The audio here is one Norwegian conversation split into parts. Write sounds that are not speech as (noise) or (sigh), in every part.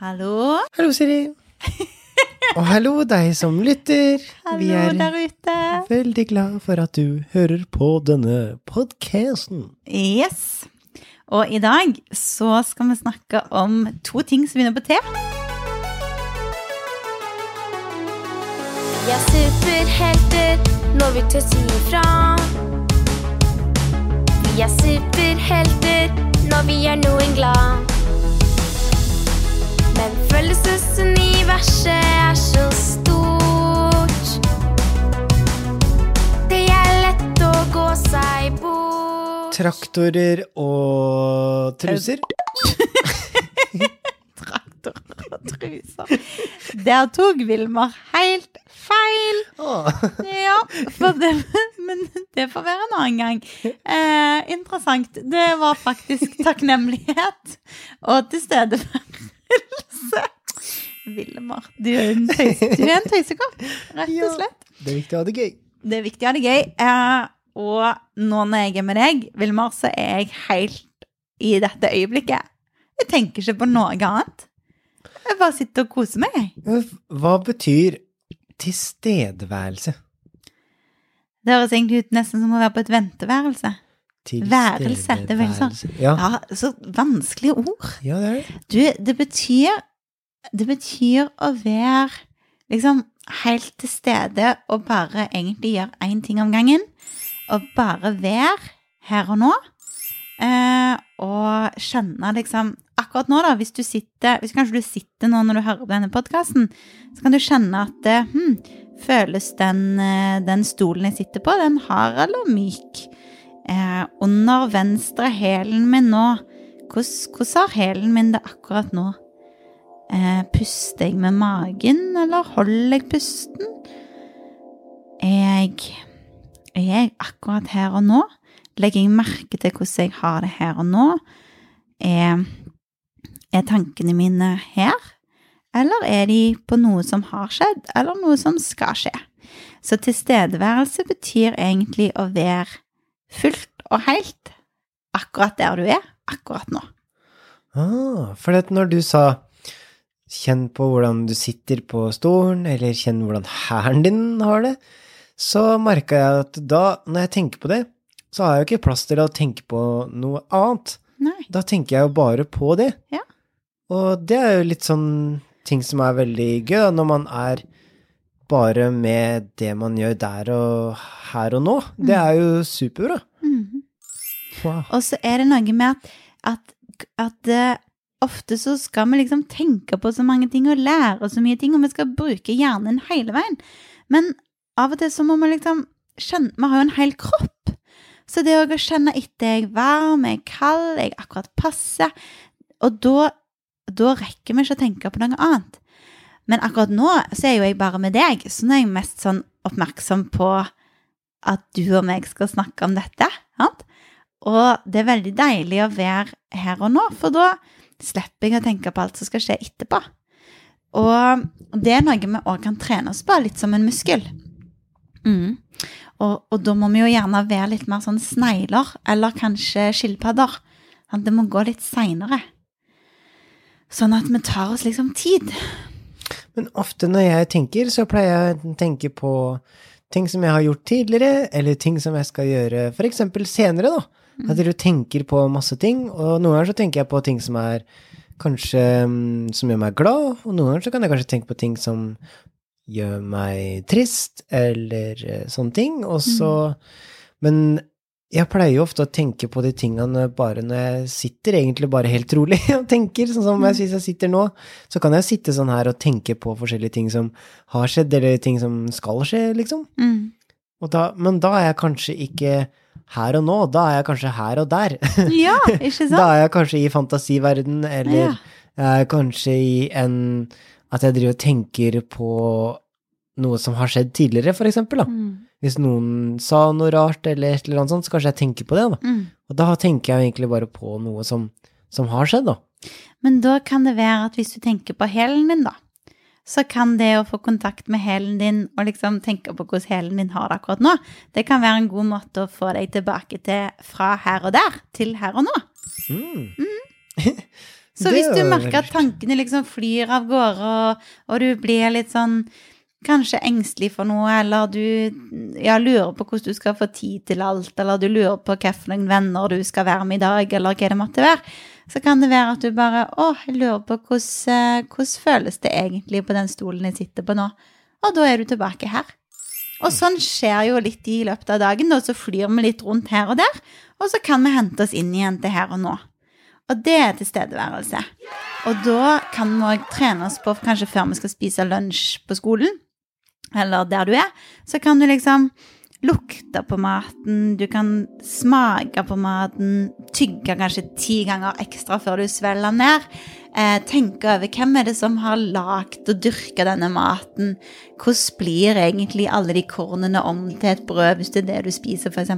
Hallo? Hallo, Siri. (laughs) Og hallo, deg som lytter. Vi Hallo er der ute. veldig glad for at du hører på denne podcasten. Yes. Og i dag så skal vi snakke om to ting som begynner på T. Vi er superhelter når vi tør si ifra. Vi er superhelter når vi gjør noen glad. Traktorer og truser. (laughs) Traktorer og truser. Der tok Vilmar helt feil. Ja, for det, men det får være en annen gang. Eh, interessant. Det var faktisk takknemlighet og tilstedeværelse. Vilmar, du er en tøysekopp, rett og slett. det er viktig å ha det gøy. Det er viktig å ha det gøy. Eh, og nå når jeg er med deg, Vilmar, så er jeg helt i dette øyeblikket. Jeg tenker ikke på noe annet. Jeg bare sitter og koser meg, jeg. Hva betyr tilstedeværelse? Det høres egentlig ut nesten som å være på et venteværelse. Værelse, det er veldig sånn. Ja, Ja, så vanskelige ord. ja, det er det. Du, det betyr Det betyr å være liksom helt til stede og bare egentlig gjøre én ting om gangen. Og bare være her og nå. Eh, og skjønne liksom Akkurat nå, da, hvis du sitter Hvis kanskje du sitter nå når du hører denne podkasten, så kan du kjenne at det hm, føles den, eh, den stolen jeg sitter på, den hard eller myk? Eh, under venstre hælen min nå hvordan, har hælen min det akkurat nå? Eh, puster jeg med magen, eller holder jeg pusten? Jeg, er jeg akkurat her og nå? Legger jeg merke til hvordan jeg har det her og nå? Er, er tankene mine her? Eller er de på noe som har skjedd, eller noe som skal skje? Så tilstedeværelse betyr egentlig å være fullt og helt akkurat der du er akkurat nå. Ah, for når du sa kjenn på hvordan du sitter på stolen, eller kjenn hvordan hæren din har det, så merka jeg at da, når jeg tenker på det, så har jeg jo ikke plass til å tenke på noe annet. Nei. Da tenker jeg jo bare på det. Ja. Og det er jo litt sånn ting som er veldig gøy, når man er bare med det man gjør der og her og nå. Det er jo superbra. Mm. Wow. Og så er det noe med at, at, at eh, ofte så skal vi liksom tenke på så mange ting og lære så mye ting, og vi skal bruke hjernen hele veien. Men av og til så må man liksom skjønne Vi har jo en hel kropp. Så det å kjenne etter er jeg varm, er jeg kald, er jeg akkurat passe Og da, da rekker vi ikke å tenke på noe annet. Men akkurat nå så er jo jeg bare med deg, så nå er jeg mest sånn oppmerksom på at du og meg skal snakke om dette. Sant? Og det er veldig deilig å være her og nå, for da slipper jeg å tenke på alt som skal skje etterpå. Og det er noe vi òg kan trene oss på, litt som en muskel. Mm. Og, og da må vi jo gjerne være litt mer sånn snegler, eller kanskje skilpadder. Det må gå litt seinere. Sånn at vi tar oss liksom tid. Men ofte når jeg tenker, så pleier jeg å tenke på ting som jeg har gjort tidligere, eller ting som jeg skal gjøre eksempel senere, da. At du tenker på masse ting, og noen ganger så tenker jeg på ting som er kanskje mm, som gjør meg glad, og noen ganger så kan jeg kanskje tenke på ting som gjør meg trist, eller eh, sånne ting, og så Men jeg pleier jo ofte å tenke på de tingene bare når jeg sitter egentlig bare helt rolig (laughs) og tenker, sånn som jeg synes jeg sitter nå. Så kan jeg sitte sånn her og tenke på forskjellige ting som har skjedd, eller ting som skal skje, liksom. Mm. Da, men da er jeg kanskje ikke her og nå, da er jeg kanskje her og der. (laughs) Ja, ikke sant? Da er jeg kanskje i fantasiverden, eller Ja. kanskje i en At jeg driver og tenker på noe som har skjedd tidligere, for eksempel, da. Mm. Hvis noen sa noe rart eller et eller annet sånt, så kanskje jeg tenker på det, da. Mm. Og da tenker jeg egentlig bare på noe som, som har skjedd, da. Men da kan det være at hvis du tenker på hælen din, da, så kan det å få kontakt med hælen din og liksom tenke på hvordan hælen din har det akkurat nå, det kan være en god måte å få deg tilbake til fra her og der til her og nå. Mm. (laughs) Så hvis du merker at tankene liksom flyr av gårde, og, og du blir litt sånn kanskje engstelig for noe, eller du ja, lurer på hvordan du skal få tid til alt, eller du lurer på hvilke venner du skal være med i dag, eller hva det måtte være, så kan det være at du bare Å, jeg lurer på hvordan, hvordan føles det egentlig på den stolen jeg sitter på nå? Og da er du tilbake her. Og sånn skjer jo litt i løpet av dagen, da, så flyr vi litt rundt her og der, og så kan vi hente oss inn igjen til her og nå. Og det er tilstedeværelse. Og da kan vi òg trene oss på, kanskje før vi skal spise lunsj på skolen, eller der du er, så kan du liksom lukte på maten, du kan smake på maten, tygge kanskje ti ganger ekstra før du svelger ned. Eh, tenke over hvem er det som har lagd og dyrka denne maten. Hvordan blir egentlig alle de kornene om til et brød, hvis det er det du spiser, f.eks.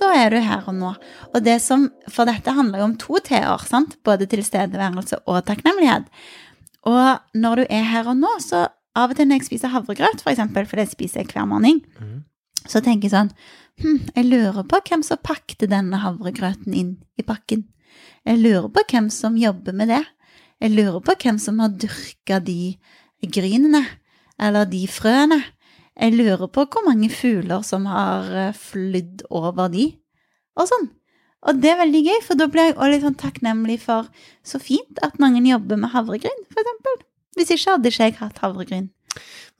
Da er du her og nå. Og det som, For dette handler jo om to t-er, sant? både tilstedeværelse og takknemlighet. Og når du er her og nå, så av og til når jeg spiser havregrøt, for eksempel, for det spiser jeg hver morgen, mm. så tenker jeg sånn hm, Jeg lurer på hvem som pakte denne havregrøten inn i pakken. Jeg lurer på hvem som jobber med det. Jeg lurer på hvem som har dyrka de grynene, eller de frøene. Jeg lurer på hvor mange fugler som har eh, flydd over de, og sånn. Og det er veldig gøy, for da blir jeg også litt sånn takknemlig for så fint at noen jobber med havregryn, for eksempel. Hvis ikke hadde ikke jeg hatt havregryn.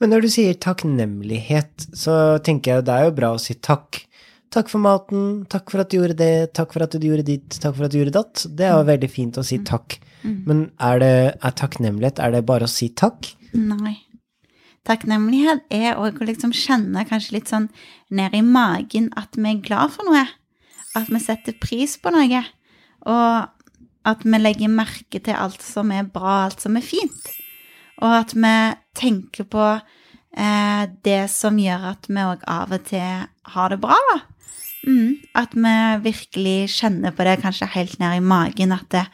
Men når du sier takknemlighet, så tenker jeg det er jo bra å si takk. Takk for maten, takk for at du gjorde det, takk for at du gjorde ditt, takk for at du gjorde datt. Det er jo veldig fint å si takk. Mm. Men er det er takknemlighet, er det bare å si takk? Nei. Takknemlighet er å liksom kjenne kanskje litt sånn ned i magen at vi er glad for noe. At vi setter pris på noe. Og at vi legger merke til alt som er bra, alt som er fint. Og at vi tenker på eh, det som gjør at vi òg av og til har det bra, da. Mm, at vi virkelig kjenner på det kanskje helt ned i magen, at det,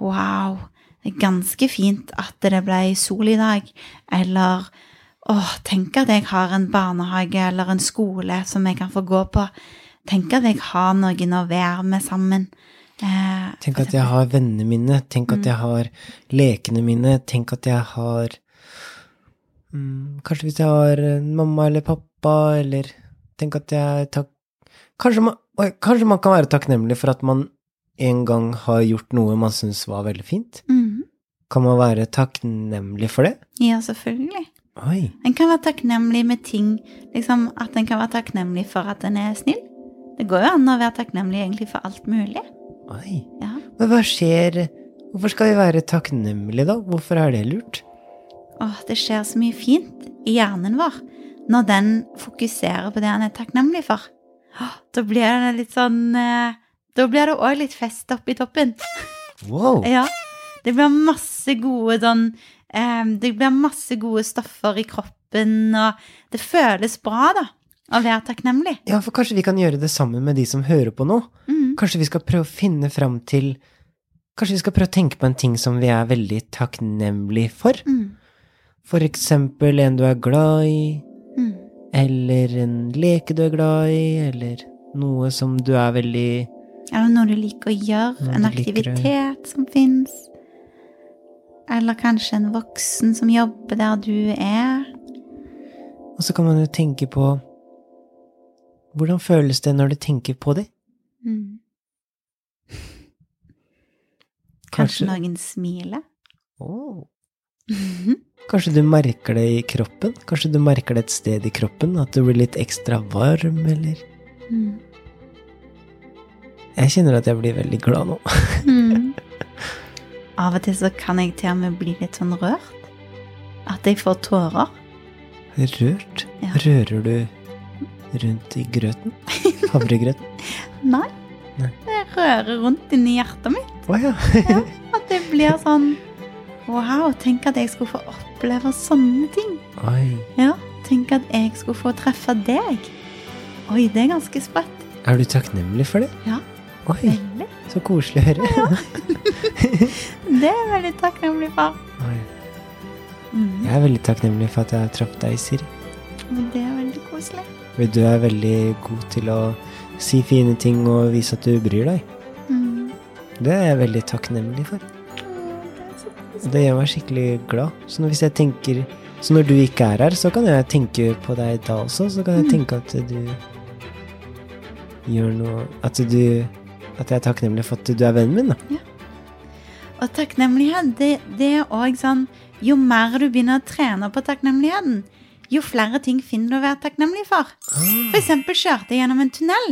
wow, det er ganske fint at det ble sol i dag. Eller åh, tenk at jeg har en barnehage eller en skole som jeg kan få gå på. Tenk at jeg har noen å være med sammen. Eh, Tenk at jeg har vennene mine, tenk at jeg har lekene mine, tenk at jeg har mm, Kanskje hvis jeg har mamma eller pappa, eller tenk at jeg tak, Kanskje man, kanskje man kan være takknemlig for at man en gang har gjort noe man syns var veldig fint? Mhm. Kan man være takknemlig for det? Ja, selvfølgelig. Oi. En kan være takknemlig med ting, liksom at en kan være takknemlig for at en er snill. Det går jo an å være takknemlig egentlig for alt mulig. Oi. Ja. Men hva skjer Hvorfor skal vi være takknemlige, da? Hvorfor er det lurt? Åh, det skjer så mye fint i hjernen vår når den fokuserer på det han er takknemlig for. Åh, Da blir det litt sånn eh, Da blir det òg litt fest oppi toppen. Wow. (laughs) Ja. Det blir masse gode sånn eh, Det blir masse gode stoffer i kroppen, og det føles bra, da, å er takknemlig. Ja, for kanskje vi kan gjøre det sammen med de som hører på nå? Mm. Kanskje vi skal prøve å finne fram til Kanskje vi skal prøve å tenke på en ting som vi er veldig takknemlig for? Mm. For eksempel en du er glad i, Mm. eller en leke du er glad i, eller noe som du er veldig Eller noe du liker å gjøre, en aktivitet som fins. Eller kanskje en voksen som jobber der du er. Og så kan man jo tenke på Hvordan føles det når du tenker på det? Mm. Kanskje noen smiler. Mhm. Kanskje du merker det i kroppen? Kanskje du merker det et sted i kroppen? At du blir litt ekstra varm, eller Mm. Jeg kjenner at jeg blir veldig glad nå. (laughs) Mm. Av og til så kan jeg til og med bli litt sånn rørt. At jeg får tårer. Rørt? Ja. Rører du rundt i grøten? Havregrøten? (laughs) Nei. Nei. Jeg rører rundt inni hjertet mitt. Oh, ja. (laughs) At det blir sånn Wow, tenk at jeg skulle få oppleve sånne ting. Oi. Ja, tenk at jeg skulle få treffe deg. Oi, det er ganske sprøtt. Er du takknemlig for det? Ja. Oi, Veldig. så koselig å høre. (laughs) Det er jeg veldig takknemlig for. Mm. Jeg er veldig takknemlig for at jeg traff deg, Siri. Det er koselig. Du er veldig god til å si fine ting og vise at du bryr deg. Mm. Det er jeg veldig takknemlig for. Mm. Det gjør meg skikkelig glad. Så når, hvis jeg tenker Så når du ikke er her, så kan jeg tenke på deg da også. Så kan jeg tenke at du gjør noe At du At jeg er takknemlig for at du er vennen min, da. Og takknemlighet, det, det er òg sånn Jo mer du begynner å trene på takknemligheten, jo flere ting finner du å være takknemlig for. For eksempel kjørte jeg gjennom en tunnel,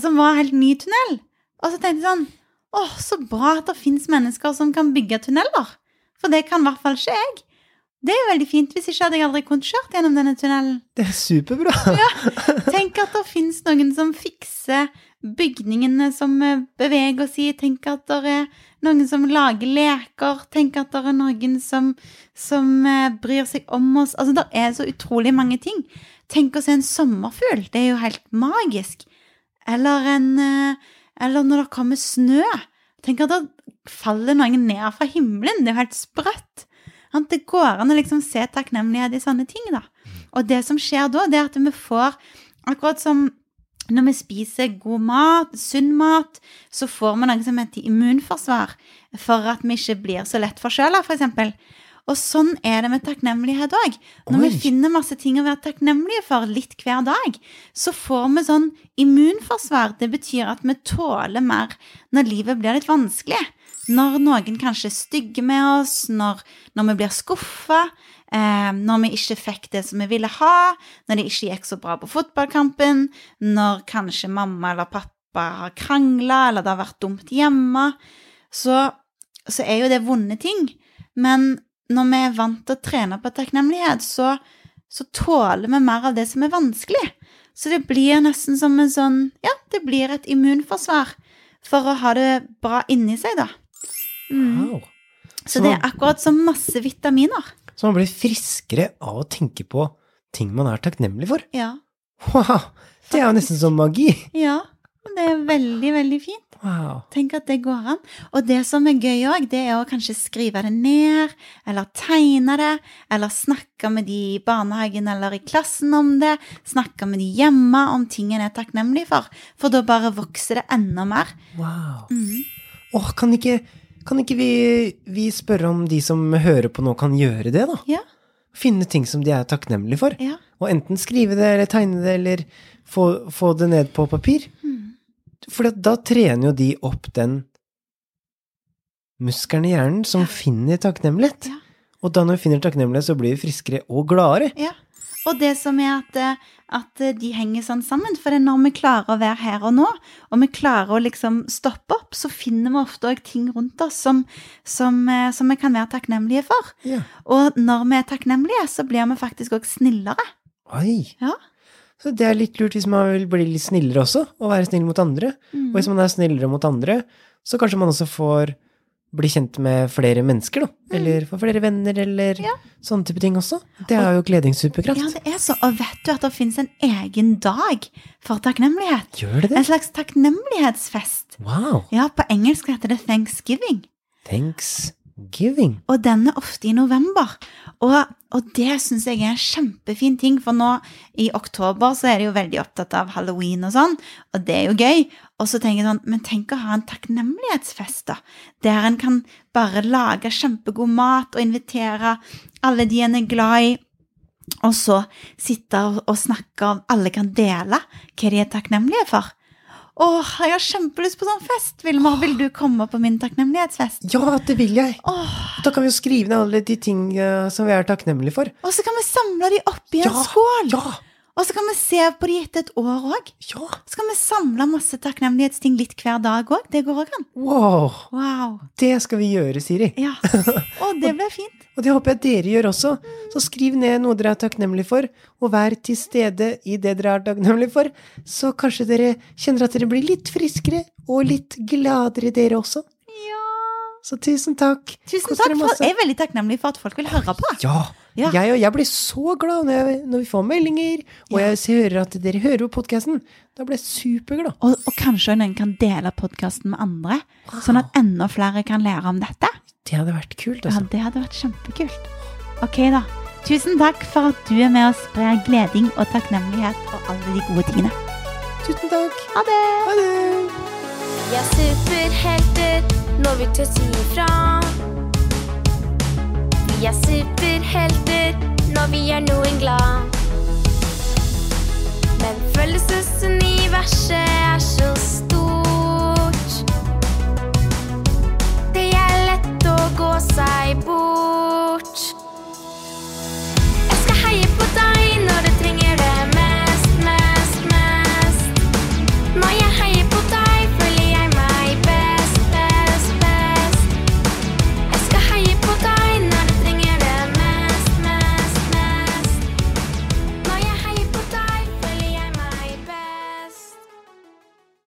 som var en helt ny tunnel. Og så tenkte jeg sånn Åh, så bra at det fins mennesker som kan bygge tunneler. For det kan i hvert fall ikke jeg. Det er jo veldig fint. Hvis ikke hadde jeg aldri kunnet kjørt gjennom denne tunnelen. Det er superbra. ja, Tenk at det fins noen som fikser bygningene som eh, beveger oss i. Tenk at det er noen som lager leker. Tenk at det er noen som, som eh, bryr seg om oss. Altså, det er så utrolig mange ting. Tenk å se en sommerfugl. Det er jo helt magisk. Eller en eh, Eller når det kommer snø. Tenk at det faller noen ned fra himmelen. Det er jo helt sprøtt. Det går an å liksom se takknemlighet i sånne ting, da. Og det som skjer da, det er at vi får Akkurat som når vi spiser god mat, sunn mat, så får vi noe som heter immunforsvar for at vi ikke blir så lett forkjøla, f.eks. Og sånn er det med takknemlighet òg. Når Oi. vi finner masse ting å være takknemlige for litt hver dag, så får vi sånn immunforsvar. Det betyr at vi tåler mer når livet blir litt vanskelig. Når noen kanskje er stygge med oss, når, når vi blir skuffa, når vi ikke fikk det som vi ville ha, når det ikke gikk så bra på fotballkampen, når kanskje mamma eller pappa har krangla, eller det har vært dumt hjemme, så, så er jo det vonde ting. Men når vi er vant til å trene på takknemlighet, så, så tåler vi mer av det som er vanskelig. Så det blir nesten som en sånn Ja, det blir et immunforsvar for å ha det bra inni seg, da. Mm. Wow. Så det er akkurat som masse vitaminer. Så man blir friskere av å tenke på ting man er takknemlig for. Ja. Wow! Det er jo nesten som magi. Ja. Det er veldig, veldig fint. Wow. Tenk at det går an. Og det som er gøy òg, det er å kanskje skrive det ned, eller tegne det, eller snakke med de i barnehagen eller i klassen om det, snakke med de hjemme om ting en er takknemlig for. For da bare vokser det enda mer. wow. Mm. Åh, kan ikke, kan ikke vi, vi spørre om de som hører på nå, kan gjøre det, da? Ja. Finne ting som de er takknemlige for. Ja. Og enten skrive det, eller tegne det, eller få, få det ned på papir. Mm. For da trener jo de opp den muskelen i hjernen som finner takknemlighet. Ja. Og da når vi finner takknemlighet, så blir vi friskere og gladere. Ja. Og det som er at, eh, at de henger sånn sammen. For når vi klarer å være her og nå, og vi klarer å liksom stoppe opp, så finner vi ofte òg ting rundt oss som, som, eh, som vi kan være takknemlige for. Ja. Og når vi er takknemlige, så blir vi faktisk òg snillere. Oi. Ja. Så det er litt lurt hvis man vil bli litt snillere også, og være snill mot andre. Mm. Og hvis man er snillere mot andre, så kanskje man også får bli kjent med flere mennesker, da. Eller få flere venner, eller Mm. Ja. sånne type ting også. Det er jo gledingssuperkraft. Ja, det er så. Og vet du at det finnes en egen dag for takknemlighet? Gjør det det? En slags takknemlighetsfest. Wow. Ja, på engelsk heter det thanksgiving. Thanksgiving. Og den er ofte i november. Og, og det syns jeg er en kjempefin ting, for nå i oktober så er de jo veldig opptatt av halloween og sånn, og det er jo gøy. Og så tenker jeg sånn, men tenk å ha en takknemlighetsfest, da. Der en kan bare lage kjempegod mat og invitere alle de en er glad i. Og så sitte og, snakke om Alle kan dele hva de er takknemlige for. Åh, jeg har kjempelyst på sånn fest! Vilmar, vil du komme på min takknemlighetsfest? Ja, det vil jeg! Åh, Da kan vi jo skrive ned alle de ting eh, som vi er takknemlige for. Og så kan vi samle de opp i en Ja, skål! Ja! Og så kan vi se på de etter et år òg. Ja! Så kan vi samle masse takknemlighetsting litt hver dag òg. Det går òg an. Wow! Wow. Det skal vi gjøre, Siri. Ja. Og det blir fint. (laughs) Og det håper jeg dere gjør også. Så skriv ned noe dere er takknemlige for, og vær til stede i det dere er takknemlige for. Så kanskje dere kjenner at dere blir litt friskere og litt gladere, dere også. Ja. Så tusen takk. Tusen takk. For, jeg er veldig takknemlig for at folk vil høre på. Ja. Ja. Jeg, og jeg blir så glad når, jeg, når vi får meldinger, og Ja. jeg hører at dere hører på podkasten. Da blir jeg superglad. Og, og kanskje noen kan dele podkasten med andre, sånn at enda flere kan lære om dette. Det hadde vært kult, Ja, altså. det hadde vært kjempekult. Ok, da. Tusen takk for at du er med og sprer gleding og takknemlighet og alle de gode tingene. Tusen takk. Ha det! Ha det. Vi er superhelter når vi tør si ifra. Vi er superhelter når vi gjør noen glad. Men følelsesuniverset er så stort.